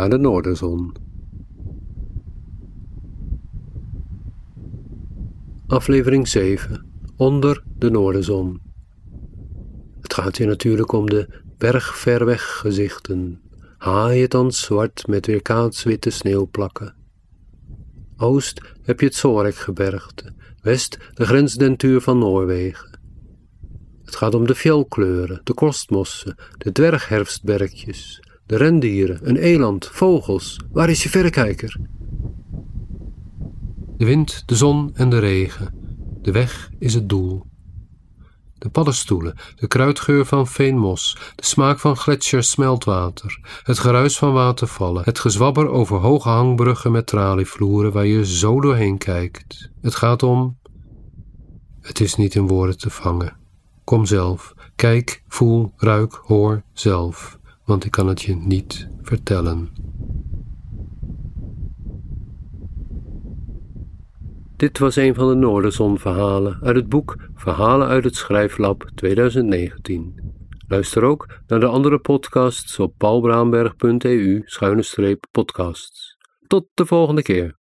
naar de noorderzon. Aflevering 7 Onder de noorderzon. Het gaat hier natuurlijk om de bergverweg gezichten, haaien dan zwart met weerkaatswitte sneeuwplakken. Oost heb je het Zorekgebergte, west de grensdentuur van Noorwegen. Het gaat om de fjellkleuren, de korstmossen, de dwergherfstberkjes, de rendieren, een eland, vogels. Waar is je verrekijker? De wind, de zon en de regen. De weg is het doel. De paddenstoelen, de kruidgeur van veenmos, de smaak van gletsjers smeltwater, het geruis van watervallen, het gezwabber over hoge hangbruggen met tralievloeren waar je zo doorheen kijkt. Het gaat om. Het is niet in woorden te vangen. Kom zelf. Kijk, voel, ruik, hoor zelf, want ik kan het je niet vertellen. Dit was een van de Noorderzon-verhalen uit het boek Verhalen uit het Schrijflab 2019. Luister ook naar de andere podcasts op paulbraamberg.eu-podcasts. Tot de volgende keer.